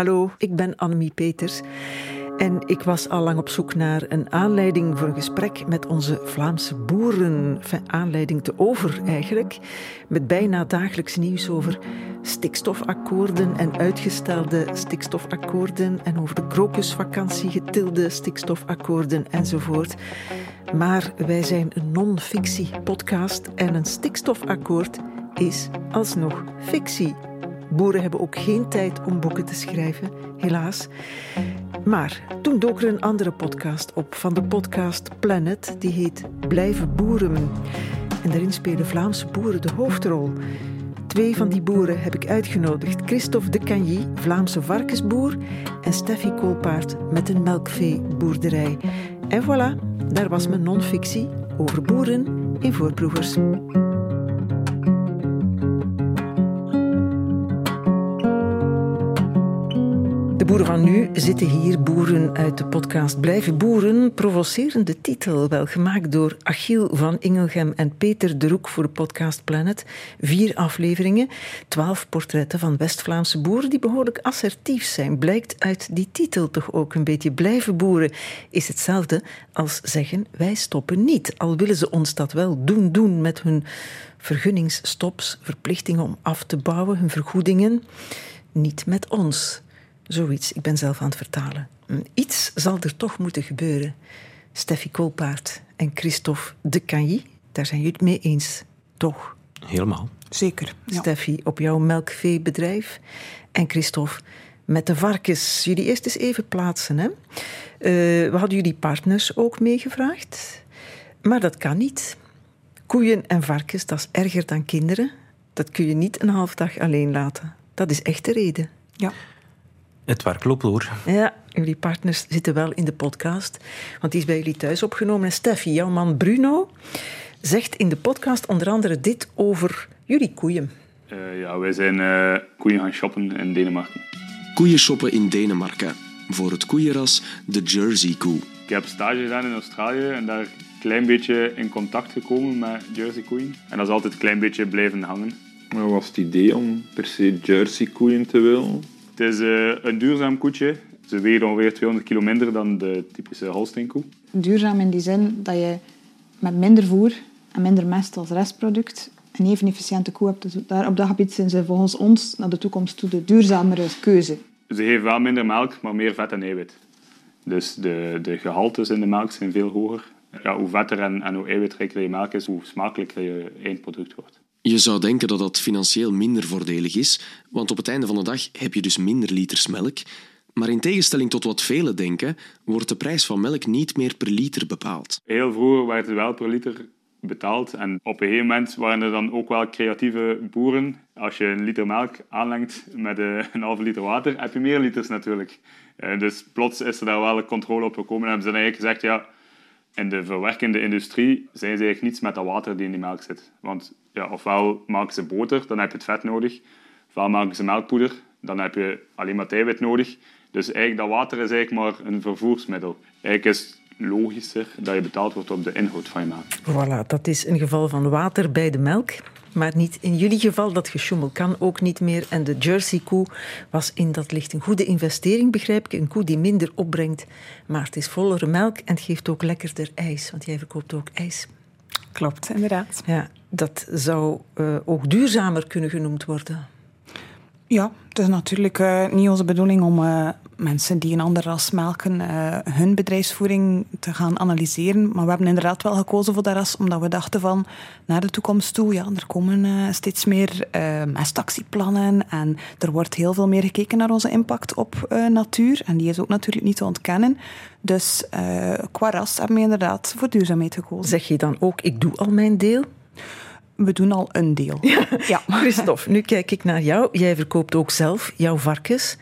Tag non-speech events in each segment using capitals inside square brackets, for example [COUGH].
Hallo, ik ben Annemie Peters. En ik was al lang op zoek naar een aanleiding voor een gesprek met onze Vlaamse boeren. Aanleiding te over eigenlijk. Met bijna dagelijks nieuws over stikstofakkoorden en uitgestelde stikstofakkoorden. En over de krokusvakantie getilde stikstofakkoorden enzovoort. Maar wij zijn een non-fictie-podcast en een stikstofakkoord is alsnog fictie. Boeren hebben ook geen tijd om boeken te schrijven, helaas. Maar toen dook er een andere podcast op van de podcast Planet, die heet Blijven Boeren. En daarin spelen Vlaamse boeren de hoofdrol. Twee van die boeren heb ik uitgenodigd: Christophe de Cagny, Vlaamse varkensboer, en Steffi Koolpaard met een melkveeboerderij. En voilà, daar was mijn non-fictie over boeren in voorproevers. Boeren van nu zitten hier, boeren uit de podcast Blijven Boeren. Provocerende titel, wel gemaakt door Achiel van Ingelgem en Peter de Roek voor de podcast Planet. Vier afleveringen, twaalf portretten van West-Vlaamse boeren die behoorlijk assertief zijn. Blijkt uit die titel toch ook een beetje. Blijven boeren is hetzelfde als zeggen wij stoppen niet. Al willen ze ons dat wel doen doen met hun vergunningsstops, verplichtingen om af te bouwen, hun vergoedingen. Niet met ons. Zoiets. Ik ben zelf aan het vertalen. Iets zal er toch moeten gebeuren. Steffi Koolpaard en Christophe de Cagny, daar zijn jullie het mee eens, toch? Helemaal. Zeker. Ja. Steffi, op jouw melkveebedrijf. En Christophe, met de varkens. Jullie eerst eens even plaatsen. Hè? Uh, we hadden jullie partners ook meegevraagd. Maar dat kan niet. Koeien en varkens, dat is erger dan kinderen. Dat kun je niet een half dag alleen laten. Dat is echt de reden. Ja. Het werk loopt door. Ja, jullie partners zitten wel in de podcast, want die is bij jullie thuis opgenomen. En Steffi, jouw man Bruno, zegt in de podcast onder andere dit over jullie koeien. Uh, ja, wij zijn uh, koeien gaan shoppen in Denemarken. Koeien shoppen in Denemarken. Voor het koeienras de Jersey koe. Ik heb stage gedaan in Australië en daar een klein beetje in contact gekomen met Jersey koeien. En dat is altijd een klein beetje blijven hangen. Maar was het idee om per se Jersey koeien te willen? Het is uh, een duurzaam koetje. Ze wegen ongeveer 200 kilo minder dan de typische Holsteinkoe. Duurzaam in die zin dat je met minder voer en minder mest als restproduct een even efficiënte koe hebt. Dus daar, op dat gebied zijn ze volgens ons naar de toekomst toe de duurzamere keuze. Ze geven wel minder melk, maar meer vet en eiwit. Dus de, de gehaltes in de melk zijn veel hoger. Ja, hoe vetter en, en hoe eiwitrijker je melk is, hoe smakelijker je eindproduct wordt. Je zou denken dat dat financieel minder voordelig is, want op het einde van de dag heb je dus minder liters melk. Maar in tegenstelling tot wat velen denken, wordt de prijs van melk niet meer per liter bepaald. Heel vroeger werd het wel per liter betaald. En op een gegeven moment waren er dan ook wel creatieve boeren. Als je een liter melk aanlengt met een halve liter water, heb je meer liters natuurlijk. Dus plots is er daar wel controle op gekomen en hebben ze eigenlijk gezegd, ja, in de verwerkende industrie zijn ze eigenlijk niets met dat water die in die melk zit. Want ja, ofwel maken ze boter, dan heb je het vet nodig. Ofwel maken ze melkpoeder, dan heb je alleen maar eiwit nodig. Dus eigenlijk dat water is eigenlijk maar een vervoersmiddel. Eigenlijk is logischer dat je betaald wordt op de inhoud van je melk. Voilà, dat is een geval van water bij de melk. Maar niet in jullie geval, dat gesjoemel kan ook niet meer. En de Jersey-koe was in dat licht een goede investering, begrijp ik. Een koe die minder opbrengt, maar het is vollere melk en het geeft ook lekkerder ijs. Want jij verkoopt ook ijs. Klopt, inderdaad. Ja, dat zou uh, ook duurzamer kunnen genoemd worden. Ja, het is natuurlijk uh, niet onze bedoeling om uh, mensen die een ander ras melken uh, hun bedrijfsvoering te gaan analyseren. Maar we hebben inderdaad wel gekozen voor dat ras omdat we dachten van naar de toekomst toe, ja, er komen steeds meer mestactieplannen en er wordt heel veel meer gekeken naar onze impact op natuur. En die is ook natuurlijk niet te ontkennen. Dus qua ras hebben we inderdaad voor duurzaamheid gekozen. Zeg je dan ook, ik doe al mijn deel? We doen al een deel. Ja. ja. [LAUGHS] Christophe, nu kijk ik naar jou. Jij verkoopt ook zelf jouw varkens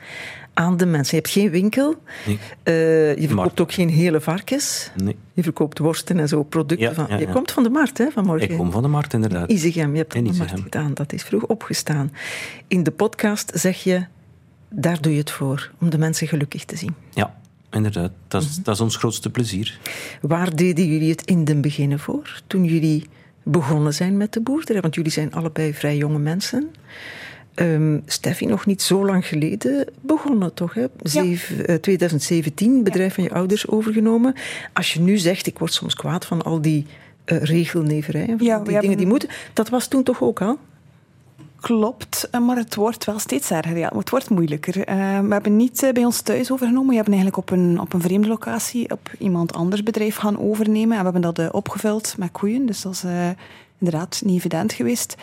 aan de mensen. Je hebt geen winkel. Nee. Uh, je verkoopt ook geen hele varkens. Nee. Je verkoopt worsten en zo, producten. Ja, van, ja, je ja. komt van de markt, hè, vanmorgen. Ik kom van de markt, inderdaad. Isegem, je hebt In de markt gedaan. Dat is vroeg opgestaan. In de podcast zeg je, daar doe je het voor, om de mensen gelukkig te zien. Ja, inderdaad. Dat is, dat is ons grootste plezier. Waar deden jullie het in den beginnen voor? Toen jullie begonnen zijn met de boerderij? Want jullie zijn allebei vrij jonge mensen. Um, Steffi, nog niet zo lang geleden begonnen, toch? Hè? Zeven, 2017, eh, bedrijf van je ouders overgenomen. Als je nu zegt, ik word soms kwaad van al die uh, regelneverij, ja, die dingen die moeten. Dat was toen toch ook al? Klopt, eh, maar het wordt wel steeds erger. Ja. Het wordt moeilijker. Uh, we hebben niet bij ons thuis overgenomen. We hebben eigenlijk op een, op een vreemde locatie op iemand anders bedrijf gaan overnemen. En we hebben dat opgevuld met koeien. Dus dat is inderdaad niet evident geweest.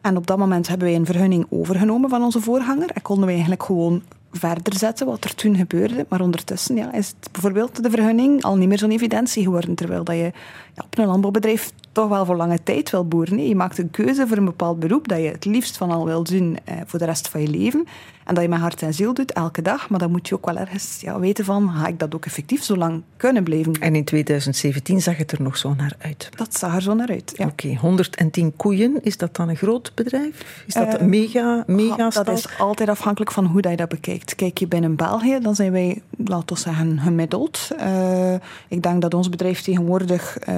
En op dat moment hebben wij een vergunning overgenomen van onze voorganger. En konden we eigenlijk gewoon verder zetten wat er toen gebeurde. Maar ondertussen ja, is bijvoorbeeld de vergunning al niet meer zo'n evidentie geworden. Terwijl dat je ja, op een landbouwbedrijf toch wel voor lange tijd wil boeren. Je maakt een keuze voor een bepaald beroep dat je het liefst van al wil doen eh, voor de rest van je leven. En dat je met hart en ziel doet, elke dag. Maar dan moet je ook wel ergens ja, weten van, ga ik dat ook effectief zo lang kunnen blijven En in 2017 zag het er nog zo naar uit? Dat zag er zo naar uit, ja. Oké, 110 koeien, is dat dan een groot bedrijf? Is dat uh, mega, mega Dat is altijd afhankelijk van hoe dat je dat bekijkt. Kijk je binnen België, dan zijn wij, laten we zeggen, gemiddeld. Uh, ik denk dat ons bedrijf tegenwoordig uh,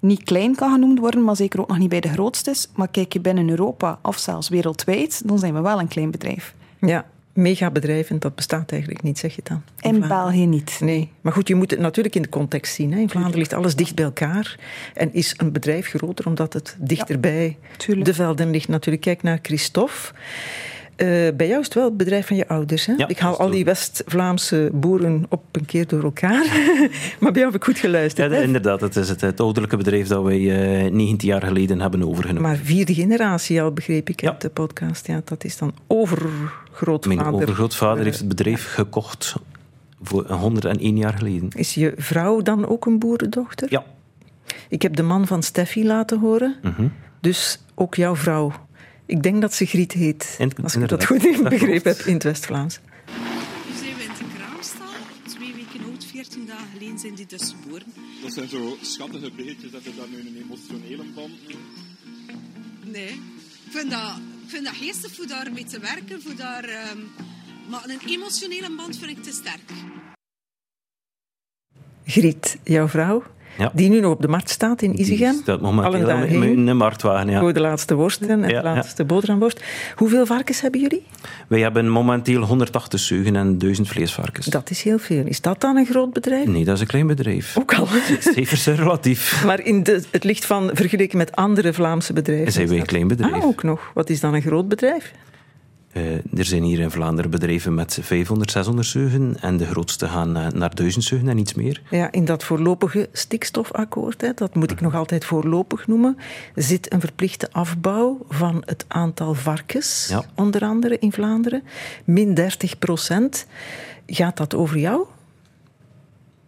niet klein kan genoemd worden, maar zeker ook nog niet bij de grootste is. Maar kijk je binnen Europa of zelfs wereldwijd, dan zijn we wel een klein bedrijf. Ja, megabedrijven, dat bestaat eigenlijk niet, zeg je dan? In, België niet. Nee, maar goed, je moet het natuurlijk in de context zien. Hè. In Vlaanderen ligt alles dicht bij elkaar en is een bedrijf groter omdat het dichterbij ja, de velden ligt. Natuurlijk, kijk naar Christophe. Uh, bij jou is het wel het bedrijf van je ouders. Hè? Ja, ik haal al die West-Vlaamse boeren op een keer door elkaar. [LAUGHS] maar bij jou heb ik goed geluisterd. Ja, inderdaad, het is het, het ouderlijke bedrijf dat wij uh, eh, 19 jaar geleden hebben overgenomen. Maar vierde generatie al, begreep ik uit de podcast. Ja, dat is dan overgrootvader. Mijn overgrootvader heeft het bedrijf gekocht voor 101 jaar geleden. Is je vrouw dan ook een boerendochter? Ja. Ik heb de man van Steffi laten horen. Mm Dus ook jouw vrouw ik denk dat ze Griet heet, als ik dat goed in begrepen heb in het West-Vlaams. Nu zijn we in de kraamstal, twee weken oud, 14 dagen geleden zijn die dus geboren. Dat zijn zo schattige beetjes, dat je daar nu een emotionele band mee? Nee, ik vind dat, ik vind dat geestig voor daarmee te werken, voor daar, um, maar een emotionele band vind ik te sterk. Griet, jouw vrouw? Ja. Die nu nog op de markt staat in Izegem. Die staat momenteel in een marktwagen, ja. Voor de laatste worsten en de laatste boterhamworst. Hoeveel varkens hebben jullie? Wij hebben momenteel 180 zuigen en 1000 vleesvarkens. Dat is heel veel. Is dat dan een groot bedrijf? Nee, dat is een klein bedrijf. Ook al. [LAUGHS] Zeker relatief. Maar in de, het licht van vergeleken met andere Vlaamse bedrijven. Zijn wij een klein bedrijf. Ah, ook nog. Wat is dan een groot bedrijf? Uh, er zijn hier in Vlaanderen bedrijven met 500, 600 zuigen en de grootste gaan uh, naar 1000 zuigen en iets meer. Ja, in dat voorlopige stikstofakkoord, hè, dat moet ik nog altijd voorlopig noemen, zit een verplichte afbouw van het aantal varkens, ja. onder andere in Vlaanderen. Min 30 procent. Gaat dat over jou?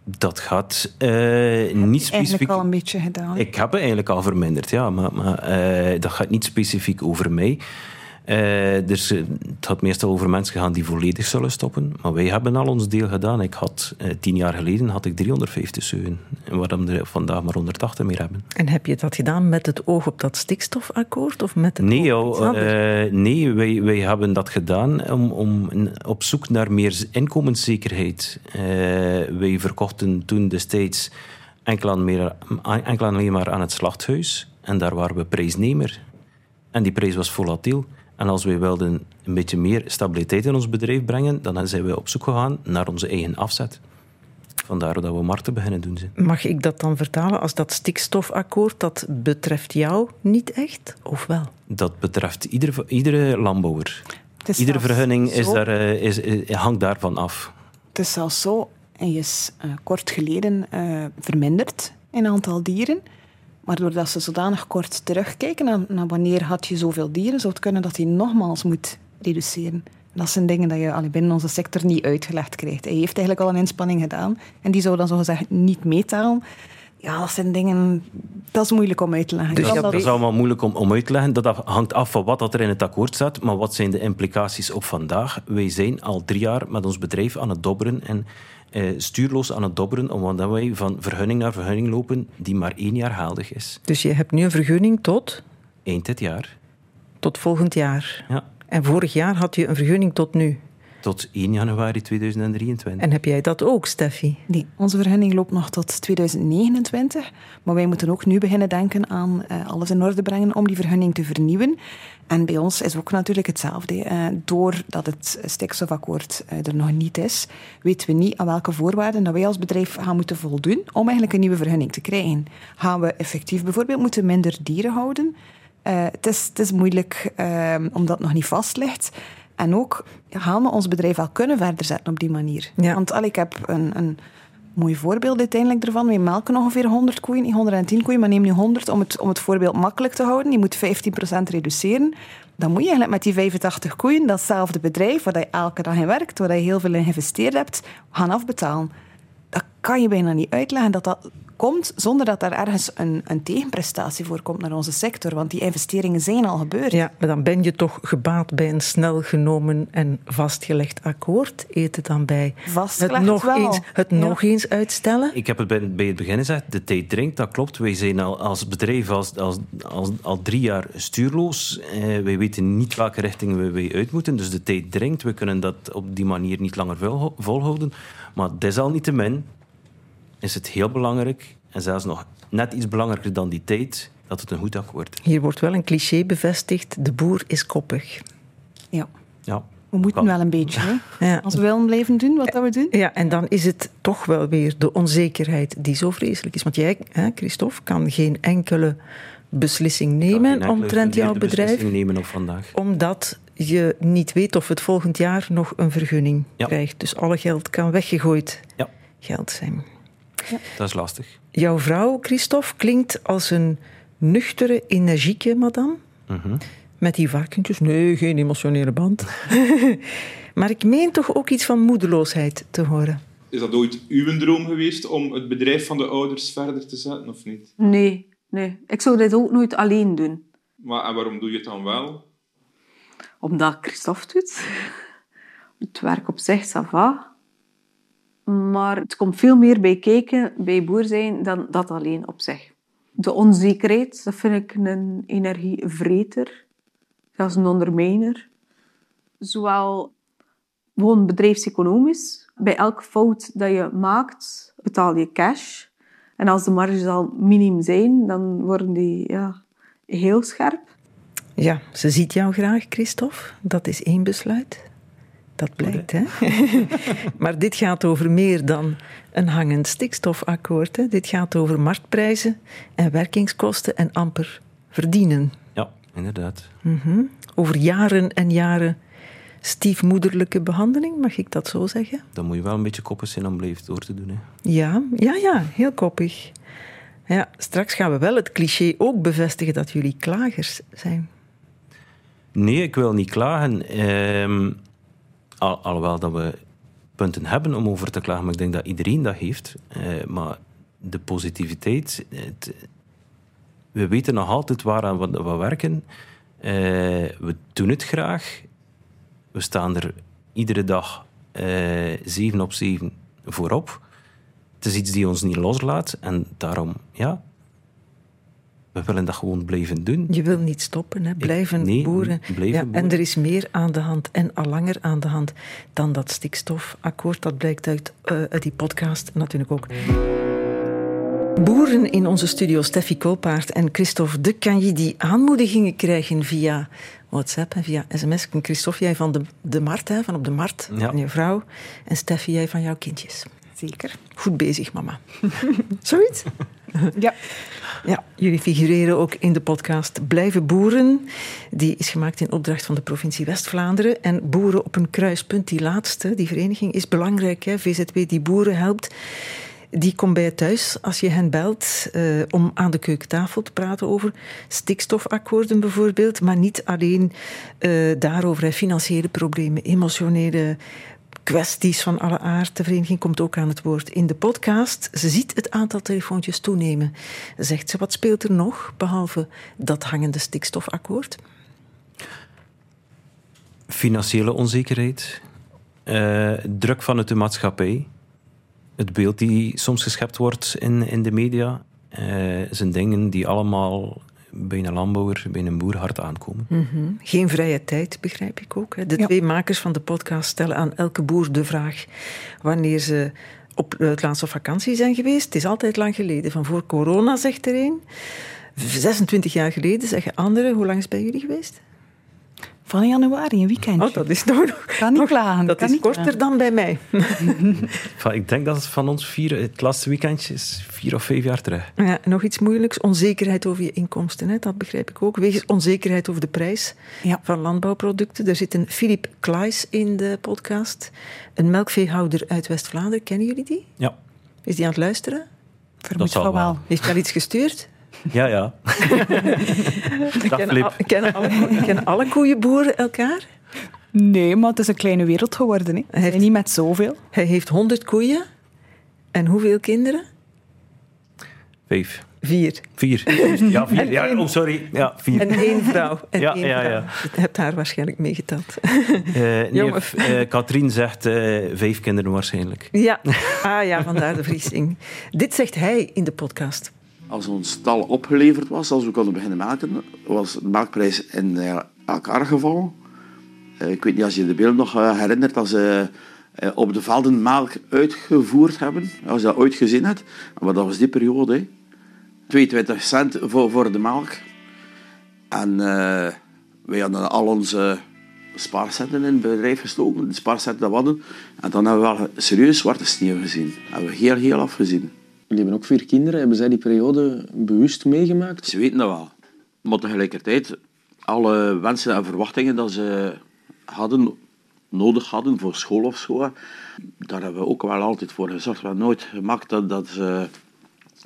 Dat gaat uh, niet specifiek. Eigenlijk al een beetje gedaan. Ik heb het eigenlijk al verminderd, ja, maar, maar dat gaat niet specifiek over mij. Uh, dus uh, het had meestal over mensen gegaan die volledig zullen stoppen. Maar wij hebben al ons deel gedaan. Ik had, uh, tien jaar geleden had ik 350 zuigen. Waarom we er vandaag maar 180 meer hebben. En heb je dat gedaan met het oog op dat stikstofakkoord? Of met het nee, nee wij, wij hebben dat gedaan om, om op zoek naar meer inkomenszekerheid. wij verkochten toen destijds enkel, aan meer, enkel alleen maar aan het slachthuis. En daar waren we prijsnemer. En die prijs was volatiel. En als wij wilden een beetje meer stabiliteit in ons bedrijf brengen, dan zijn we op zoek gegaan naar onze eigen afzet. Vandaar dat we markten beginnen doen. Zijn. Mag ik dat dan vertalen als dat stikstofakkoord, dat betreft jou niet echt, of wel? Dat betreft iedere, iedere landbouwer. Iedere vergunning is daar, eh, is, is, hangt daarvan af. Het is zelfs zo, en je is uh, kort geleden uh, verminderd in aantal dieren. Maar doordat ze zodanig kort terugkijken naar, wanneer had je zoveel dieren, zou het kunnen dat hij nogmaals moet reduceren. Dat zijn dingen die je binnen onze sector niet uitgelegd krijgt. Hij heeft eigenlijk al een inspanning gedaan en die zou dan zogezegd niet meetellen. Ja, dat zijn dingen... Dat is moeilijk om uit te leggen. Dus ja, dat is allemaal moeilijk om, om uit te leggen. Dat hangt af van wat er in het akkoord staat. Maar wat zijn de implicaties op vandaag? Wij zijn al drie jaar met ons bedrijf aan het dobberen en eh, stuurloos aan het dobberen, omdat wij van vergunning naar vergunning lopen die maar één jaar geldig is. Dus je hebt nu een vergunning tot? Eind dit jaar. Tot volgend jaar? Ja. En vorig jaar had je een vergunning tot nu? Tot 1 januari 2023. En heb jij dat ook, Steffi? Nee, onze vergunning loopt nog tot 2029. Maar wij moeten ook nu beginnen denken aan uh, alles in orde brengen om die vergunning te vernieuwen. En bij ons is ook natuurlijk hetzelfde. Uh, doordat het stikstofakkoord uh, er nog niet is, weten we niet aan welke voorwaarden dat wij als bedrijf gaan moeten voldoen om eigenlijk een nieuwe vergunning te krijgen. Gaan we effectief bijvoorbeeld moeten minder dieren houden? het, is, het is moeilijk omdat het nog niet vast ligt. En ook gaan we ons bedrijf wel kunnen verder zetten op die manier. Want al, ik heb een, een mooi voorbeeld uiteindelijk ervan. We melken ongeveer 100 koeien, 110 koeien, maar neem nu 100 om het, om het voorbeeld makkelijk te houden. Je moet 15% reduceren. Dan moet je eigenlijk met die 85 koeien datzelfde bedrijf, waar je elke dag in werkt, waar je heel veel in geïnvesteerd hebt, gaan afbetalen. Dat kan je bijna niet uitleggen dat dat komt zonder dat er ergens een, een tegenprestatie voor komt naar onze sector. Want die investeringen zijn al gebeurd. Ja, maar dan ben je toch gebaat bij een snel genomen en vastgelegd akkoord. Eet het dan bij Vastgelegd het nog, wel. eens, het nog eens uitstellen? Ik heb het bij, bij het begin gezegd, de tijd dringt, dat klopt. Wij zijn al als bedrijf als, als, als, al drie jaar stuurloos. Eh, wij weten niet welke richting we, wij uit moeten. Dus de tijd dringt. We kunnen dat op die manier niet langer vol, volhouden. Maar desalniettemin is het heel belangrijk, en zelfs nog net iets belangrijker dan die tijd, dat het een goed akkoord is. Hier wordt wel een cliché bevestigd: de boer is koppig. Ja. Ja. We moeten wel een beetje, hè? [LAUGHS] Ja. als we willen blijven doen wat dat we doen. Ja, en dan is het toch wel weer de onzekerheid die zo vreselijk is. Want jij, hè, Christophe, kan geen enkele beslissing nemen omtrent jouw bedrijf. nemen op vandaag. Omdat je niet weet of het volgend jaar nog een vergunning krijgt. Dus alle geld kan weggegooid ja. geld zijn. Ja. Dat is lastig. Jouw vrouw, Christophe, klinkt als een nuchtere, energieke madame. Mhm. Met die varkentjes. Nee, geen emotionele band. [LAUGHS] maar ik meen toch ook iets van moedeloosheid te horen. Is dat ooit uw droom geweest om het bedrijf van de ouders verder te zetten, of niet? Nee, nee. Ik zou dit ook nooit alleen doen. Maar en waarom doe je het dan wel? Omdat Christophe doet. Het werk op zich, ça va. Maar het komt veel meer bij kijken, bij boer zijn, dan dat alleen op zich. De onzekerheid, dat vind ik een energievreter. Zelfs een ondermijner. Zowel gewoon bedrijfseconomisch. Bij elke fout dat je maakt, betaal je cash. En als de marges al minim zijn, dan worden die ja, heel scherp. Ja, ze ziet jou graag, Christophe. Dat is één besluit. Dat blijkt, hè? [LAUGHS] maar dit gaat over meer dan een hangend stikstofakkoord. Hè? Dit gaat over marktprijzen en werkingskosten en amper verdienen. Ja, inderdaad. Mhm. Over jaren en jaren stiefmoederlijke behandeling, mag ik dat zo zeggen? Dan moet je wel een beetje koppig zijn om blijven door te doen. Hè? Ja, ja, ja, heel koppig. Ja, straks gaan we wel het cliché ook bevestigen dat jullie klagers zijn. Nee, ik wil niet klagen. Ehm, al, alhoewel dat we punten hebben om over te klagen, maar ik denk dat iedereen dat heeft. Eh, maar de positiviteit, we weten nog altijd waaraan we, we werken. Eh, we doen het graag. We staan er iedere dag eh, zeven op zeven voorop. Het is iets die ons niet loslaat en daarom, ja, we willen dat gewoon blijven doen. Je wil niet stoppen, hè? blijven nee, boeren. blijven ja, boeren. En er is meer aan de hand en al langer aan de hand dan dat stikstofakkoord. Dat blijkt uit, uh, uit die podcast natuurlijk ook. Boeren in onze studio, Steffi Koolpaard en Christophe de kan je die aanmoedigingen krijgen via WhatsApp en via sms. Christophe, jij van de, de Mart, hè, van op de Mart, Ja. van je vrouw. En Steffi, jij van jouw kindjes. Zeker. Goed bezig, mama. [LAUGHS] Zoiets? Ja. Ja, jullie figureren ook in de podcast Blijven Boeren. Die is gemaakt in opdracht van de provincie West-Vlaanderen. En Boeren op een kruispunt, die laatste, die vereniging, is belangrijk. Hè? VZW die boeren helpt. Die komt bij je thuis als je hen belt eh, om aan de keukentafel te praten over stikstofakkoorden bijvoorbeeld. Maar niet alleen eh, daarover, financiële problemen, emotionele kwesties van alle aard. De vereniging komt ook aan het woord in de podcast. Ze ziet het aantal telefoontjes toenemen. Zegt ze, wat speelt er nog, behalve dat hangende stikstofakkoord? Financiële onzekerheid, eh, druk vanuit de maatschappij, het beeld die soms geschept wordt in, in de media, eh, zijn dingen die allemaal bij een landbouwer, bij een boer hard aankomen. Mhm. Geen vrije tijd, begrijp ik ook. Hè. De twee makers van de podcast stellen aan elke boer de vraag wanneer ze op het laatste vakantie zijn geweest. Het is altijd lang geleden, van voor corona, zegt er een. 26 jaar geleden zeggen anderen. Hoe lang is het bij jullie geweest? Van januari, een weekend. Oh, dat is toch nog... Kan niet klagen. Dat kan is niet korter klagen. dan bij mij. [LAUGHS] Ik denk dat het van ons vier, het laatste weekendje is vier of vijf jaar terug. Ja, nog iets moeilijks. Onzekerheid over je inkomsten. Hè? Dat begrijp ik ook. Wegens onzekerheid over de prijs Ja. van landbouwproducten. Er zit een Philip Klaes in de podcast. Een melkveehouder uit West-Vlaanderen. Kennen jullie die? Ja, Is die aan het luisteren? Vermoed zal van wel. wel. Heeft wel iets gestuurd? Ja. ja. [LAUGHS] Dag Kennen, Flip. al- kennen, alle, kennen alle koeienboeren elkaar? Nee, maar het is een kleine wereld geworden. Hè. heeft- En niet met zoveel. Hij heeft 100 koeien. En hoeveel kinderen? Vijf. Vier. Vier. [LAUGHS] Ja, vier. En Ja, oh, sorry. Ja, vier. En één vrouw. En Ja, één ja, vrouw. ja. Je hebt haar waarschijnlijk meegeteld. Eh, nee, [LAUGHS] eh, Katrien zegt eh, vijf kinderen waarschijnlijk. Ja, ah ja, vandaar de vriesing. Dit zegt hij in de podcast. Als ons stal opgeleverd was, als we konden beginnen melken, was de melkprijs in eh, elkaar gevallen. Eh, ik weet niet als je de beeld nog eh, herinnert, als ze op de velden melk uitgevoerd hebben, als je dat ooit gezien hebt. Maar dat was die periode. hè. 22 cent voor, voor de melk. En eh, wij hadden al onze spaarcenten in het bedrijf gestoken, de spaarcenten dat we hadden. En dan hebben we wel serieus zwarte sneeuw gezien. Hebben we heel, heel afgezien. Jullie hebben ook vier kinderen. Hebben zij die periode bewust meegemaakt? Ze weten dat wel. Maar tegelijkertijd, alle wensen en verwachtingen dat ze hadden, nodig hadden voor school of zo, daar hebben we ook wel altijd voor gezorgd. We hebben nooit gemaakt dat, dat ze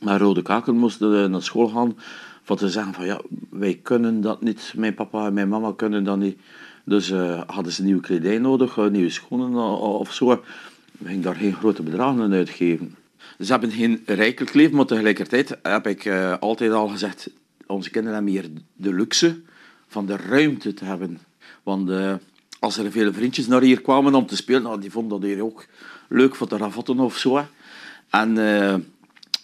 met rode kaken moesten naar school gaan. Van te zeggen van ja, wij kunnen dat niet, mijn papa en mijn mama kunnen dat niet. Dus eh, hadden ze nieuwe kledij nodig, eh, nieuwe schoenen of zo. We gingen daar geen grote bedragen aan uitgeven. Ze hebben geen rijkelijk leven, maar tegelijkertijd heb ik eh, altijd al gezegd, onze kinderen hebben hier de luxe van de ruimte te hebben. Want eh, als er veel vriendjes naar hier kwamen om te spelen, nou, die vonden dat hier ook leuk voor te ravotten of zo. En eh,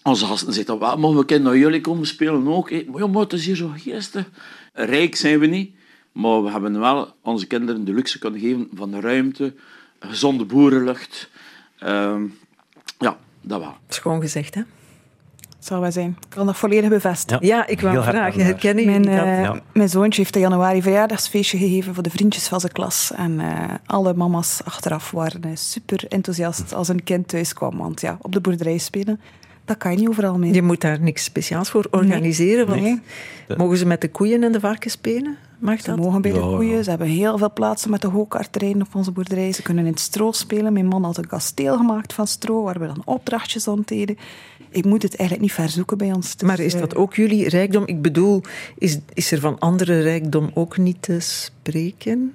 onze gasten zeiden, dan, mogen we kind naar jullie komen spelen ook? hè?" Maar ja, maar het is hier zo geestig. Rijk zijn we niet, maar we hebben wel onze kinderen de luxe kunnen geven van de ruimte, gezonde boerenlucht. Ehm, ja, dat wel. Schoon gezegd, hè? Zal wel zijn. Ik kan dat volledig bevestigen. Ja, ik wou vragen, herkennen Mijn, Ja. mijn zoontje heeft in januari verjaardagsfeestje gegeven voor de vriendjes van zijn klas. En eh, alle mama's achteraf waren eh, super enthousiast als een kind thuis kwam. Want ja, op de boerderij spelen, dat kan je niet overal mee. Je moet daar niks speciaals voor organiseren. Want Nee. Mogen ze met de koeien en de varkens spelen? Mag Ze dat? mogen bij de Ja, ja. koeien. Ze hebben heel veel plaatsen met de go-kartterrein op onze boerderij. Ze kunnen in het stro spelen. Mijn man had een kasteel gemaakt van stro, waar we dan opdrachtjes aan deden. Ik moet het eigenlijk niet verzoeken bij ons. Dus, Maar is eh, dat ook jullie rijkdom? Ik bedoel, is, is er van andere rijkdom ook niet te spreken?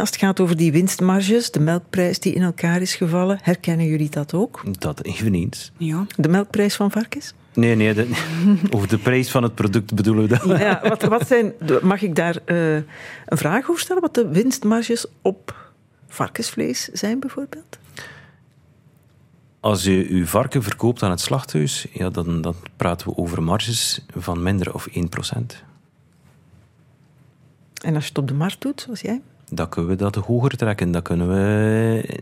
Als het gaat over die winstmarges, de melkprijs die in elkaar is gevallen, herkennen jullie dat ook? Dat eveneens. Ja. De melkprijs van varkens? Nee, nee, de, [LAUGHS] over de prijs van het product bedoelen we dat. Ja, wat, wat zijn, de- mag ik daar eh, een vraag over stellen? Wat de winstmarges op varkensvlees zijn bijvoorbeeld? Als je je varken verkoopt aan het slachthuis, ja, dan, dan praten we over marges van minder of 1%. En als je het op de markt doet, zoals jij? Dan kunnen we dat hoger trekken. Dan kunnen we...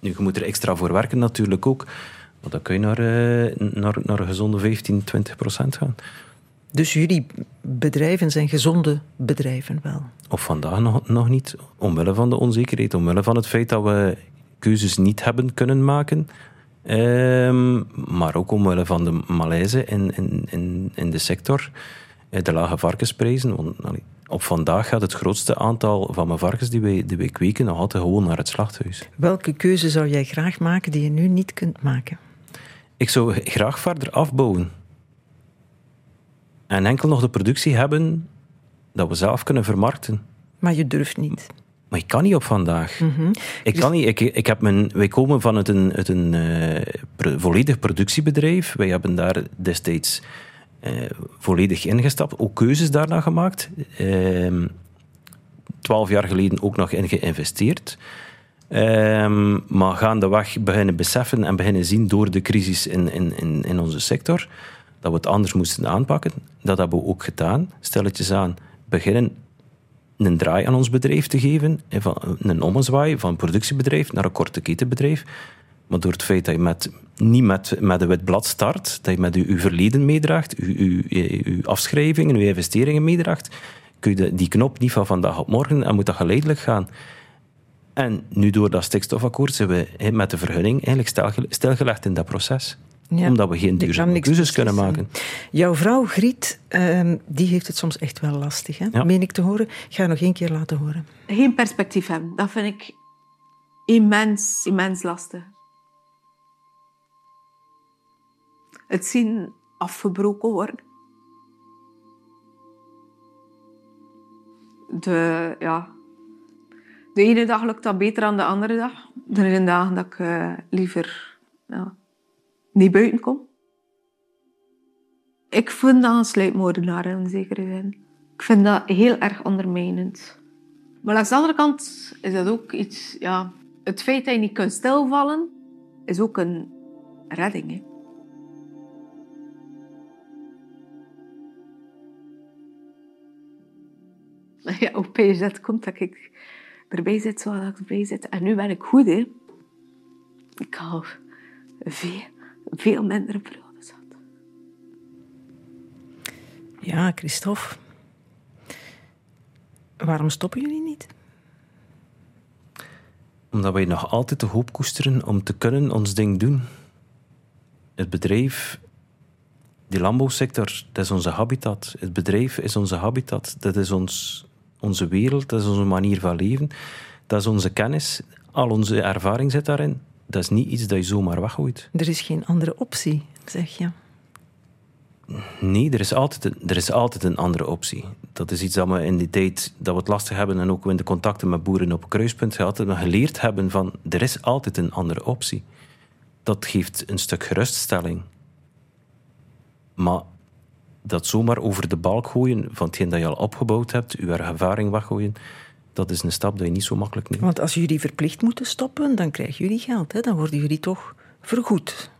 Nu, je moet er extra voor werken natuurlijk ook. Maar dan kun je naar, eh, naar, naar een gezonde 15, 20 procent gaan. Dus jullie bedrijven zijn gezonde bedrijven wel. Of vandaag nog, nog niet, omwille van de onzekerheid, omwille van het feit dat we keuzes niet hebben kunnen maken. Ehm, maar ook omwille van de malaise in, in, in, in de sector, eh, de lage varkensprijzen. Want, op vandaag gaat het grootste aantal van mijn varkens die wij, die wij kweken nog altijd gewoon naar het slachthuis. Welke keuze zou jij graag maken die je nu niet kunt maken? Ik zou graag verder afbouwen. En enkel nog de productie hebben dat we zelf kunnen vermarkten. Maar je durft niet. Maar ik kan niet op vandaag. Ik kan niet. Ik, ik heb mijn, wij komen vanuit een, uit een eh, volledig productiebedrijf. Wij hebben daar destijds volledig ingestapt, ook keuzes daarna gemaakt. Ehm, Twaalf jaar geleden ook nog in geïnvesteerd. Ehm, maar gaandeweg beginnen beseffen en beginnen zien door de crisis in, in, in, in onze sector dat we het anders moesten aanpakken. Dat hebben we ook gedaan. Stelletjes aan, beginnen een draai aan ons bedrijf te geven, van een ommezwaai van productiebedrijf naar een korte ketenbedrijf. Maar door het feit dat je met, niet met, met een wit blad start, dat je met je, je verleden meedraagt, je, je, je afschrijvingen, je investeringen meedraagt, kun je die knop niet van vandaag op morgen en moet dat geleidelijk gaan. En nu door dat stikstofakkoord zijn we met de vergunning eigenlijk stilgelegd in dat proces. Omdat we geen duurzame keuzes kunnen maken. Jouw vrouw Griet, ehm, die heeft het soms echt wel lastig. Hè? Ja. Meen ik te horen. Ik ga je nog één keer laten horen. Geen perspectief hebben. Dat vind ik immens, immens lastig. Het zien afgebroken worden. De, ja, de ene dag lukt dat beter dan de andere dag. Er zijn dagen dat ik uh, liever ja, niet buiten kom. Ik vind dat een sluipmoordenaar in zekere zin. Ik vind dat heel erg ondermijnend. Maar aan de andere kant is dat ook iets... Ja, het feit dat je niet kunt stilvallen, is ook een redding. [LAUGHS] Ja, op PZ komt dat ik erbij zit zoals ik erbij zit. En nu ben ik goed, hè. Ik al veel, veel minder periodes had. Ja, Christophe. Waarom stoppen jullie niet? Omdat wij nog altijd de hoop koesteren om te kunnen ons ding doen. Het bedrijf, die landbouwsector, dat is onze habitat. Het bedrijf is onze habitat. Dat is ons onze wereld, dat is onze manier van leven, dat is onze kennis, al onze ervaring zit daarin. Dat is niet iets dat je zomaar weggooit. Er is geen andere optie, zeg je. Nee, er is, altijd een, er is altijd een andere optie. Dat is iets dat we in die tijd dat we het lastig hebben en ook in de contacten met boeren op kruispunt gehad, we geleerd hebben van er is altijd een andere optie. Dat geeft een stuk geruststelling. Maar dat zomaar over de balk gooien van hetgeen dat je al opgebouwd hebt, je ervaring weggooien, dat is een stap dat je niet zo makkelijk neemt. Want als jullie verplicht moeten stoppen, dan krijgen jullie geld. Hè? Dan worden jullie toch vergoed.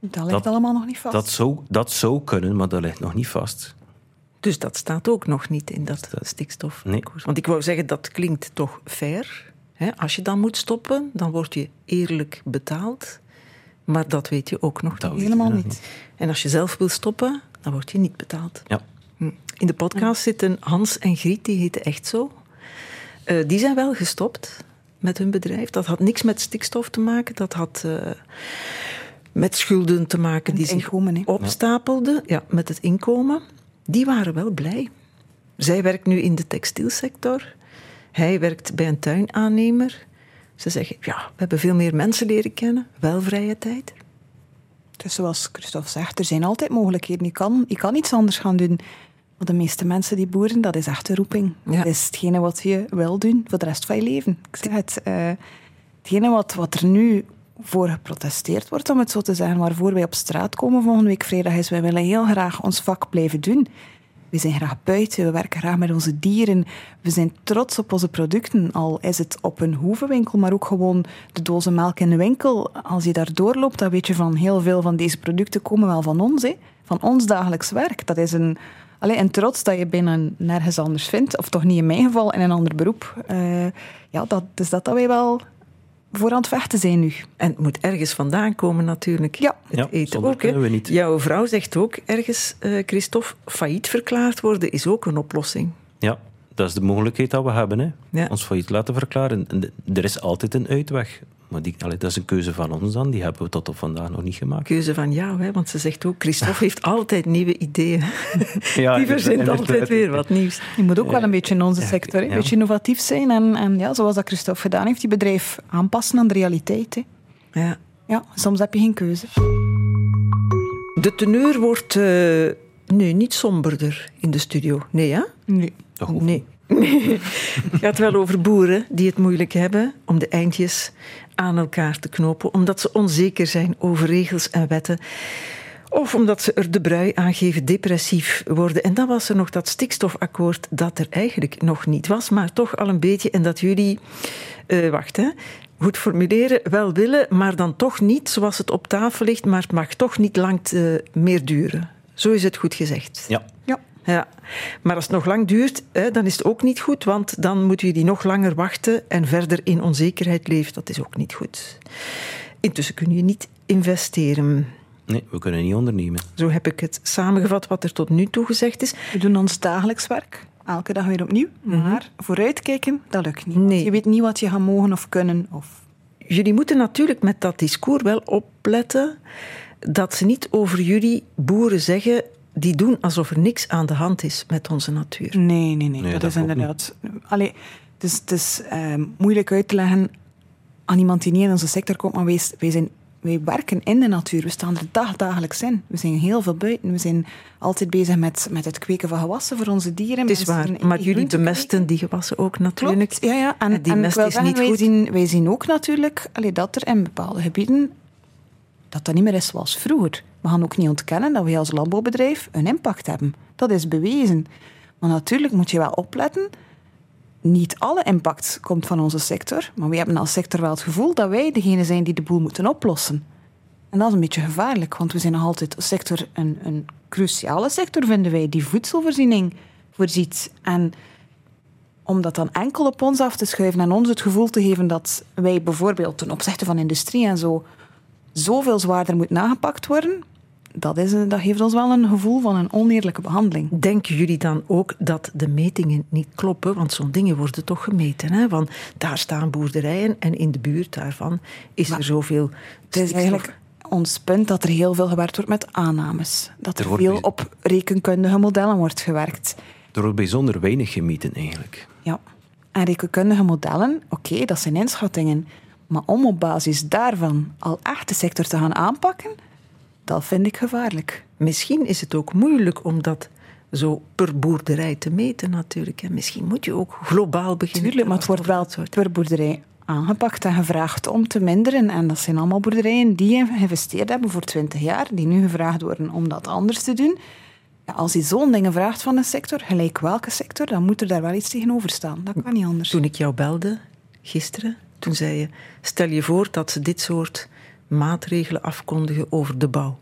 Dat ligt allemaal nog niet vast. Dat zou, dat zou kunnen, maar dat ligt nog niet vast. Dus dat staat ook nog niet in dat, stikstof. Nee. Want ik wou zeggen, dat klinkt toch fair. Hè? Als je dan moet stoppen, dan word je eerlijk betaald. Maar dat weet je ook nog dat Helemaal niet. En als je zelf wil stoppen, dan word je niet betaald. Ja. Hm. In de podcast zitten Hans en Griet, die heten echt zo. Uh, die zijn wel gestopt met hun bedrijf. Dat had niks met stikstof te maken. Dat had uh, met schulden te maken die zich opstapelden. Ja, met het inkomen. Die waren wel blij. Zij werkt nu in de textielsector. Hij werkt bij een tuinaannemer. Ze zeggen, ja, we hebben veel meer mensen leren kennen. Wel vrije tijd. Dus zoals Christophe zegt, er zijn altijd mogelijkheden. Je kan, je kan iets anders gaan doen. Maar de meeste mensen die boeren, dat is echt een roeping. Dat is hetgene wat je wil doen voor de rest van je leven. Ik zeg het, uh, hetgene wat, wat er nu voor geprotesteerd wordt, om het zo te zeggen, waarvoor wij op straat komen volgende week vrijdag, is wij willen heel graag ons vak blijven doen. We zijn graag buiten, we werken graag met onze dieren. We zijn trots op onze producten, al is het op een hoevenwinkel, maar ook gewoon de dozen melk in de winkel. Als je daar doorloopt, dan weet je van heel veel van deze producten komen wel van ons, hè? van ons dagelijks werk. Dat is een, allee, een trots dat je bijna nergens anders vindt, of toch niet in mijn geval, in een ander beroep. Uh, ja, dat is dat dat wij wel voor aan het vechten zijn nu. En het moet ergens vandaan komen natuurlijk. Ja. Het ja, eten ook. We niet. Jouw vrouw zegt ook ergens, uh, Christophe, failliet verklaard worden is ook een oplossing. Ja, dat is de mogelijkheid dat we hebben. Hè. Ja. Ons failliet laten verklaren. Er is altijd een uitweg. Maar die, allee, dat is een keuze van ons dan. Die hebben we tot op vandaag nog niet gemaakt. Keuze van jou, hè? want ze zegt ook... Christophe heeft altijd nieuwe ideeën. [LAUGHS] Ja, die verzint altijd weer wat nieuws. Je moet ook wel een beetje in onze sector, een beetje innovatief zijn. En, en ja, zoals dat Christophe gedaan heeft, die bedrijf aanpassen aan de realiteit. Hè. Ja. ja, soms heb je geen keuze. De teneur wordt... Uh, nee, niet somberder in de studio. Nee, hè? Nee. Toch nee. [LAUGHS] Het gaat wel over boeren die het moeilijk hebben om de eindjes aan elkaar te knopen, omdat ze onzeker zijn over regels en wetten. Of omdat ze er de brui aan geven depressief worden. En dan was er nog dat stikstofakkoord dat er eigenlijk nog niet was, maar toch al een beetje. En dat jullie, uh, wacht hè, goed formuleren, wel willen, maar dan toch niet zoals het op tafel ligt, maar het mag toch niet lang uh, meer duren. Zo is het goed gezegd. Ja. Ja. Maar als het nog lang duurt, hè, dan is het ook niet goed, want dan moet je die nog langer wachten en verder in onzekerheid leven. Dat is ook niet goed. Intussen kun je niet investeren. Nee, we kunnen niet ondernemen. Zo heb ik het samengevat wat er tot nu toe gezegd is. We doen ons dagelijks werk, elke dag weer opnieuw. Maar vooruitkijken, dat lukt niet. Nee. Je weet niet wat je gaat mogen of kunnen. Of... Jullie moeten natuurlijk met dat discours wel opletten dat ze niet over jullie boeren zeggen die doen alsof er niks aan de hand is met onze natuur. Nee, nee, nee. Nee, dat, dat is inderdaad... Allee, het is, het is ehm, moeilijk uit te leggen aan iemand die niet in onze sector komt, maar wij, wij, zijn, wij werken in de natuur. We staan er dag, dagelijks in. We zijn heel veel buiten. We zijn altijd bezig met, met het kweken van gewassen voor onze dieren. Het is waar, maar jullie bemesten die gewassen ook natuurlijk. Klopt, ja, ja. En, En die en mest is zeggen, niet wij goed. Zien, wij zien ook natuurlijk allee, dat er in bepaalde gebieden dat dat niet meer is zoals vroeger. We gaan ook niet ontkennen dat wij als landbouwbedrijf een impact hebben. Dat is bewezen. Maar natuurlijk moet je wel opletten. Niet alle impact komt van onze sector, maar we hebben als sector wel het gevoel dat wij degene zijn die de boel moeten oplossen. En dat is een beetje gevaarlijk, want we zijn nog altijd sector, een, een cruciale sector, vinden wij, die voedselvoorziening voorziet. En om dat dan enkel op ons af te schuiven en ons het gevoel te geven dat wij bijvoorbeeld ten opzichte van industrie en zo zoveel zwaarder moet nagepakt worden, dat, is een, dat geeft ons wel een gevoel van een oneerlijke behandeling. Denken jullie dan ook dat de metingen niet kloppen? Want zo'n dingen worden toch gemeten. Hè? Want daar staan boerderijen en in de buurt daarvan is er zoveel Het is eigenlijk ons punt dat er heel veel gewerkt wordt met aannames. Dat Er er veel bij- op rekenkundige modellen wordt gewerkt. Er wordt bijzonder weinig gemeten eigenlijk. Ja. En rekenkundige modellen, oké, dat zijn inschattingen. Maar om op basis daarvan al echt de sector te gaan aanpakken, dat vind ik gevaarlijk. Misschien is het ook moeilijk om dat zo per boerderij te meten natuurlijk. En misschien moet je ook globaal beginnen. Tuurlijk, maar het wordt wel per boerderij aangepakt en gevraagd om te minderen. En dat zijn allemaal boerderijen die geïnvesteerd hebben voor 20 jaar, die nu gevraagd worden om dat anders te doen. Ja, als je zo'n dingen vraagt van een sector, gelijk welke sector, dan moet er daar wel iets tegenover staan. Dat kan niet anders. Toen ik jou belde gisteren, toen zei je: stel je voor dat ze dit soort maatregelen afkondigen over de bouw.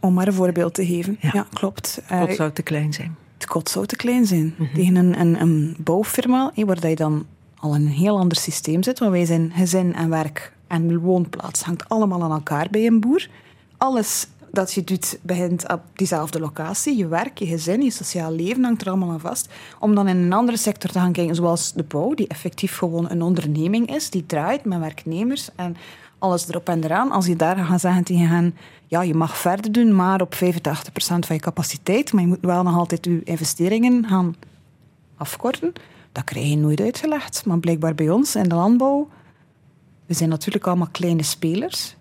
Om maar een voorbeeld te geven. Ja. Ja, klopt. Eh, Wat zou te klein zijn? het kot zou te klein zijn. Tegen een, een, een bouwfirma, waar dat je dan al in een heel ander systeem zit, want wij zijn gezin en werk en woonplaats hangt allemaal aan elkaar bij een boer. Alles dat je doet begint op diezelfde locatie. Je werk, je gezin, je sociaal leven hangt er allemaal aan vast. Om dan in een andere sector te gaan kijken, zoals de bouw, die effectief gewoon een onderneming is, die draait met werknemers en alles erop en eraan. Als je daar gaat zeggen tegen hen, ja, je mag verder doen, maar op 85% van je capaciteit, maar je moet wel nog altijd je investeringen gaan afkorten, dat krijg je nooit uitgelegd. Maar blijkbaar bij ons in de landbouw, we zijn natuurlijk allemaal kleine spelers,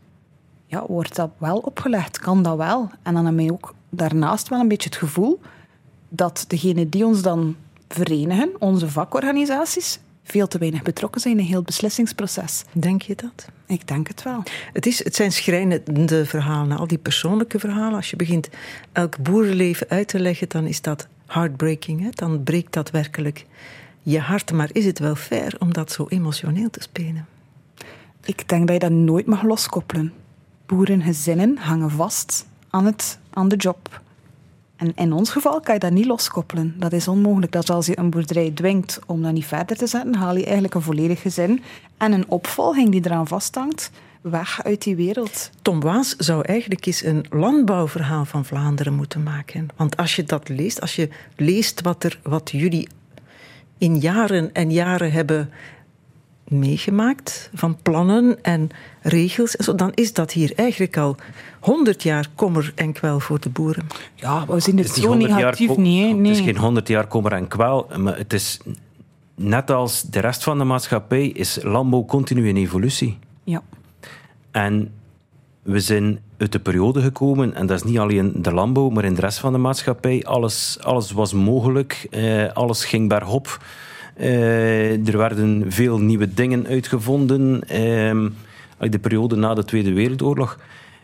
ja, wordt dat wel opgelegd? Kan dat wel? En dan hebben we ook daarnaast wel een beetje het gevoel dat degenen die ons dan verenigen, onze vakorganisaties, veel te weinig betrokken zijn in heel het beslissingsproces. Denk je dat? Ik denk het wel. Het, is, het zijn schrijnende verhalen, al die persoonlijke verhalen. Als je begint elk boerenleven uit te leggen, dan is dat heartbreaking. Hè? Dan breekt dat werkelijk je hart. Maar is het wel fair om dat zo emotioneel te spelen? Ik denk dat je dat nooit mag loskoppelen. Boerengezinnen hangen vast aan, het, aan de job. En in ons geval kan je dat niet loskoppelen. Dat is onmogelijk. Dat als je een boerderij dwingt om dat niet verder te zetten, haal je eigenlijk een volledig gezin en een opvolging die eraan vasthangt, weg uit die wereld. Tom Waas zou eigenlijk eens een landbouwverhaal van Vlaanderen moeten maken. Want als je dat leest, als je leest wat, er, wat jullie in jaren en jaren hebben meegemaakt van plannen en regels, en zo, dan is dat hier eigenlijk al honderd jaar kommer en kwel voor de boeren. Ja, we zien het, zo 100 jaar negatief niet. Nee. Het is geen 100 jaar kommer en kwel, maar het is net als de rest van de maatschappij is landbouw continu in evolutie. Ja. En we zijn uit de periode gekomen, en dat is niet alleen de landbouw, maar in de rest van de maatschappij. Alles, alles was mogelijk, eh, alles ging bergop. Eh, er werden veel nieuwe dingen uitgevonden. Eh, de periode na de Tweede Wereldoorlog.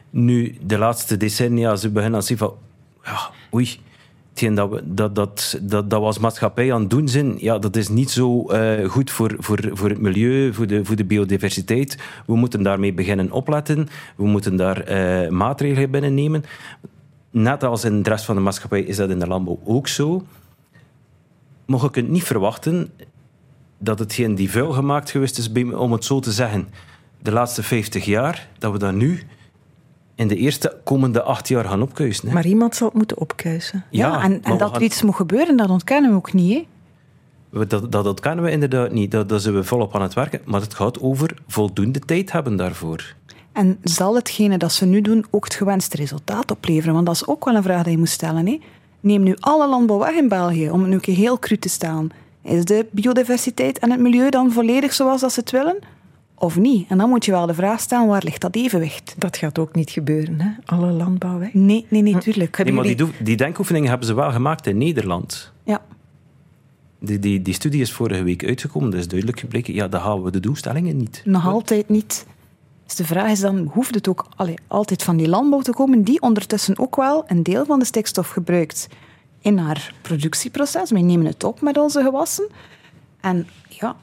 Nu, de laatste decennia, ze beginnen zien van... Ja, oei, dat, we, dat, dat, dat, dat we als maatschappij aan het doen zijn, ja, dat is niet zo eh, goed voor, voor, voor het milieu, voor de, voor de biodiversiteit. We moeten daarmee beginnen opletten. We moeten daar eh, maatregelen binnen nemen. net als in de rest van de maatschappij is dat in de landbouw ook zo. Maar je kunt niet verwachten dat hetgeen die vuil gemaakt geweest is, om het zo te zeggen, de laatste 50 jaar, dat we dat nu in de eerste komende acht jaar gaan opkuisen. Maar iemand zal het moeten opkuisen. Ja, en, en dat er iets moet gebeuren, dat ontkennen we ook niet. Hè? Dat, dat ontkennen we inderdaad niet. Dat, dat zijn we volop aan het werken. Maar het gaat over voldoende tijd hebben daarvoor. En zal hetgene dat ze nu doen ook het gewenste resultaat opleveren? Want dat is ook wel een vraag die je moet stellen. Hè? Neem nu alle landbouw weg in België, om het nu heel cru te staan. Is de biodiversiteit en het milieu dan volledig zoals dat ze het willen? Of niet? En dan moet je wel de vraag stellen, waar ligt dat evenwicht? Dat gaat ook niet gebeuren, hè? Alle landbouw weg. Nee, nee, nee, tuurlijk. Nee, maar die, die denkoefeningen hebben ze wel gemaakt in Nederland. Ja. Die, die, die studie is vorige week uitgekomen, dat is duidelijk gebleken. Ja, dan halen we de doelstellingen niet. Nog altijd niet. Dus de vraag is dan, hoeft het ook altijd van die landbouw te komen, die ondertussen ook wel een deel van de stikstof gebruikt in haar productieproces. Wij nemen het op met onze gewassen. En ja,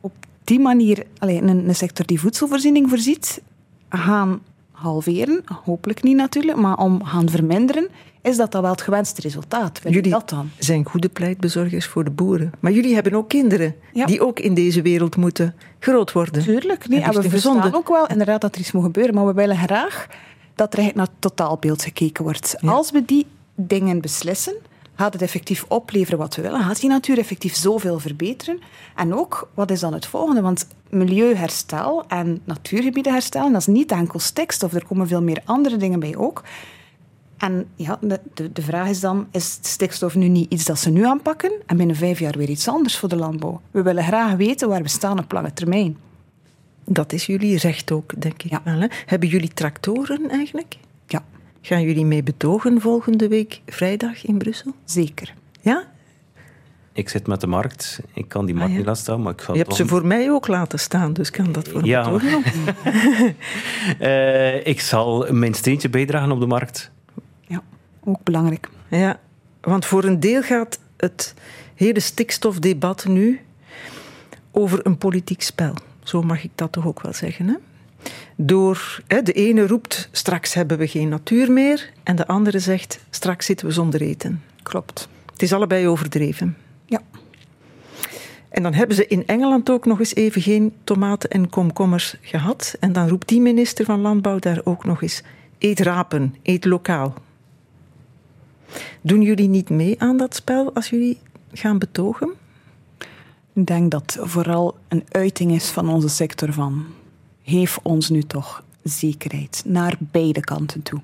op die manier, allee, een, een sector die voedselvoorziening voorziet, gaan halveren, hopelijk niet natuurlijk, maar om gaan verminderen, is dat dan wel het gewenste resultaat. jullie dat dan? zijn goede pleitbezorgers voor de boeren. Maar jullie hebben ook kinderen die ook in deze wereld moeten groot worden. Tuurlijk, nee. En, we verstaan ook wel inderdaad dat er iets moet gebeuren, maar we willen graag dat er naar het totaalbeeld gekeken wordt. Als we die dingen beslissen, gaat het effectief opleveren wat we willen? Gaat die natuur effectief zoveel verbeteren? En ook, wat is dan het volgende? Want milieuherstel en natuurgebieden herstellen, dat is niet enkel stikstof. Er komen veel meer andere dingen bij ook. En ja, de, de vraag is dan, is stikstof nu niet iets dat ze nu aanpakken en binnen vijf jaar weer iets anders voor de landbouw? We willen graag weten waar we staan op lange termijn. Dat is jullie recht ook, denk ik wel. Hè? Hebben jullie tractoren eigenlijk? Ja. Gaan jullie mee betogen volgende week vrijdag in Brussel? Zeker. Ja? Ik zit met de markt. Ik kan die markt ah, niet laten staan, maar ik ga Je hebt ze voor mij ook laten staan, dus kan dat voor ja, betogen uh, [LAUGHS] Ik zal mijn steentje bijdragen op de markt. Ja, ook belangrijk. Ja, want voor een deel gaat het hele stikstofdebat nu over een politiek spel. Zo mag ik dat toch ook wel zeggen, hè? Door hè, de ene roept straks hebben we geen natuur meer en de andere zegt straks zitten we zonder eten. Klopt. Het is allebei overdreven. Ja. En dan hebben ze in Engeland ook nog eens even geen tomaten en komkommers gehad. En dan roept die minister van Landbouw daar ook nog eens: eet rapen, eet lokaal. Doen jullie niet mee aan dat spel als jullie gaan betogen? Ik denk dat vooral een uiting is van onze sector van geef ons nu toch zekerheid naar beide kanten toe.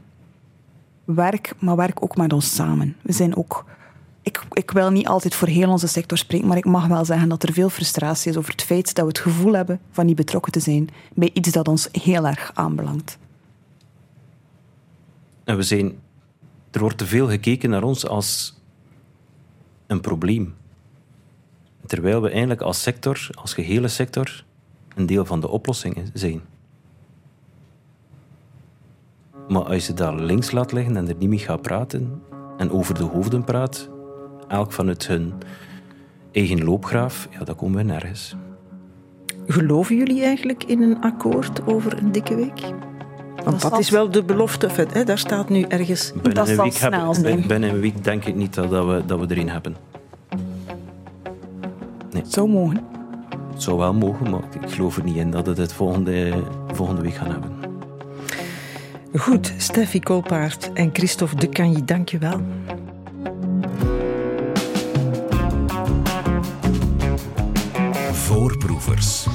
Werk, maar werk ook met ons samen. We zijn ook. Ik, ik wil niet altijd voor heel onze sector spreken, maar ik mag wel zeggen dat er veel frustratie is over het feit dat we het gevoel hebben van niet betrokken te zijn bij iets dat ons heel erg aanbelangt. En we zijn. Er wordt te veel gekeken naar ons als een probleem. Terwijl we eigenlijk als sector, als gehele sector, een deel van de oplossing zijn. Maar als je daar links laat liggen en er niet mee gaat praten en over de hoofden praat, elk vanuit hun eigen loopgraaf, ja, dan komen we nergens. Geloven jullie eigenlijk in een akkoord over een dikke week? Want dat, is wel de belofte. Hè? Daar staat nu ergens. Binnen dat een week snel hebben, binnen een week denk ik niet dat, we, dat we erin hebben. Nee. Zo mogen zou wel mogen, maar ik geloof er niet in dat we het volgende, volgende week gaan hebben. Goed, Steffi Koolpaard en Christophe de Canji, dank je wel. Voorproevers.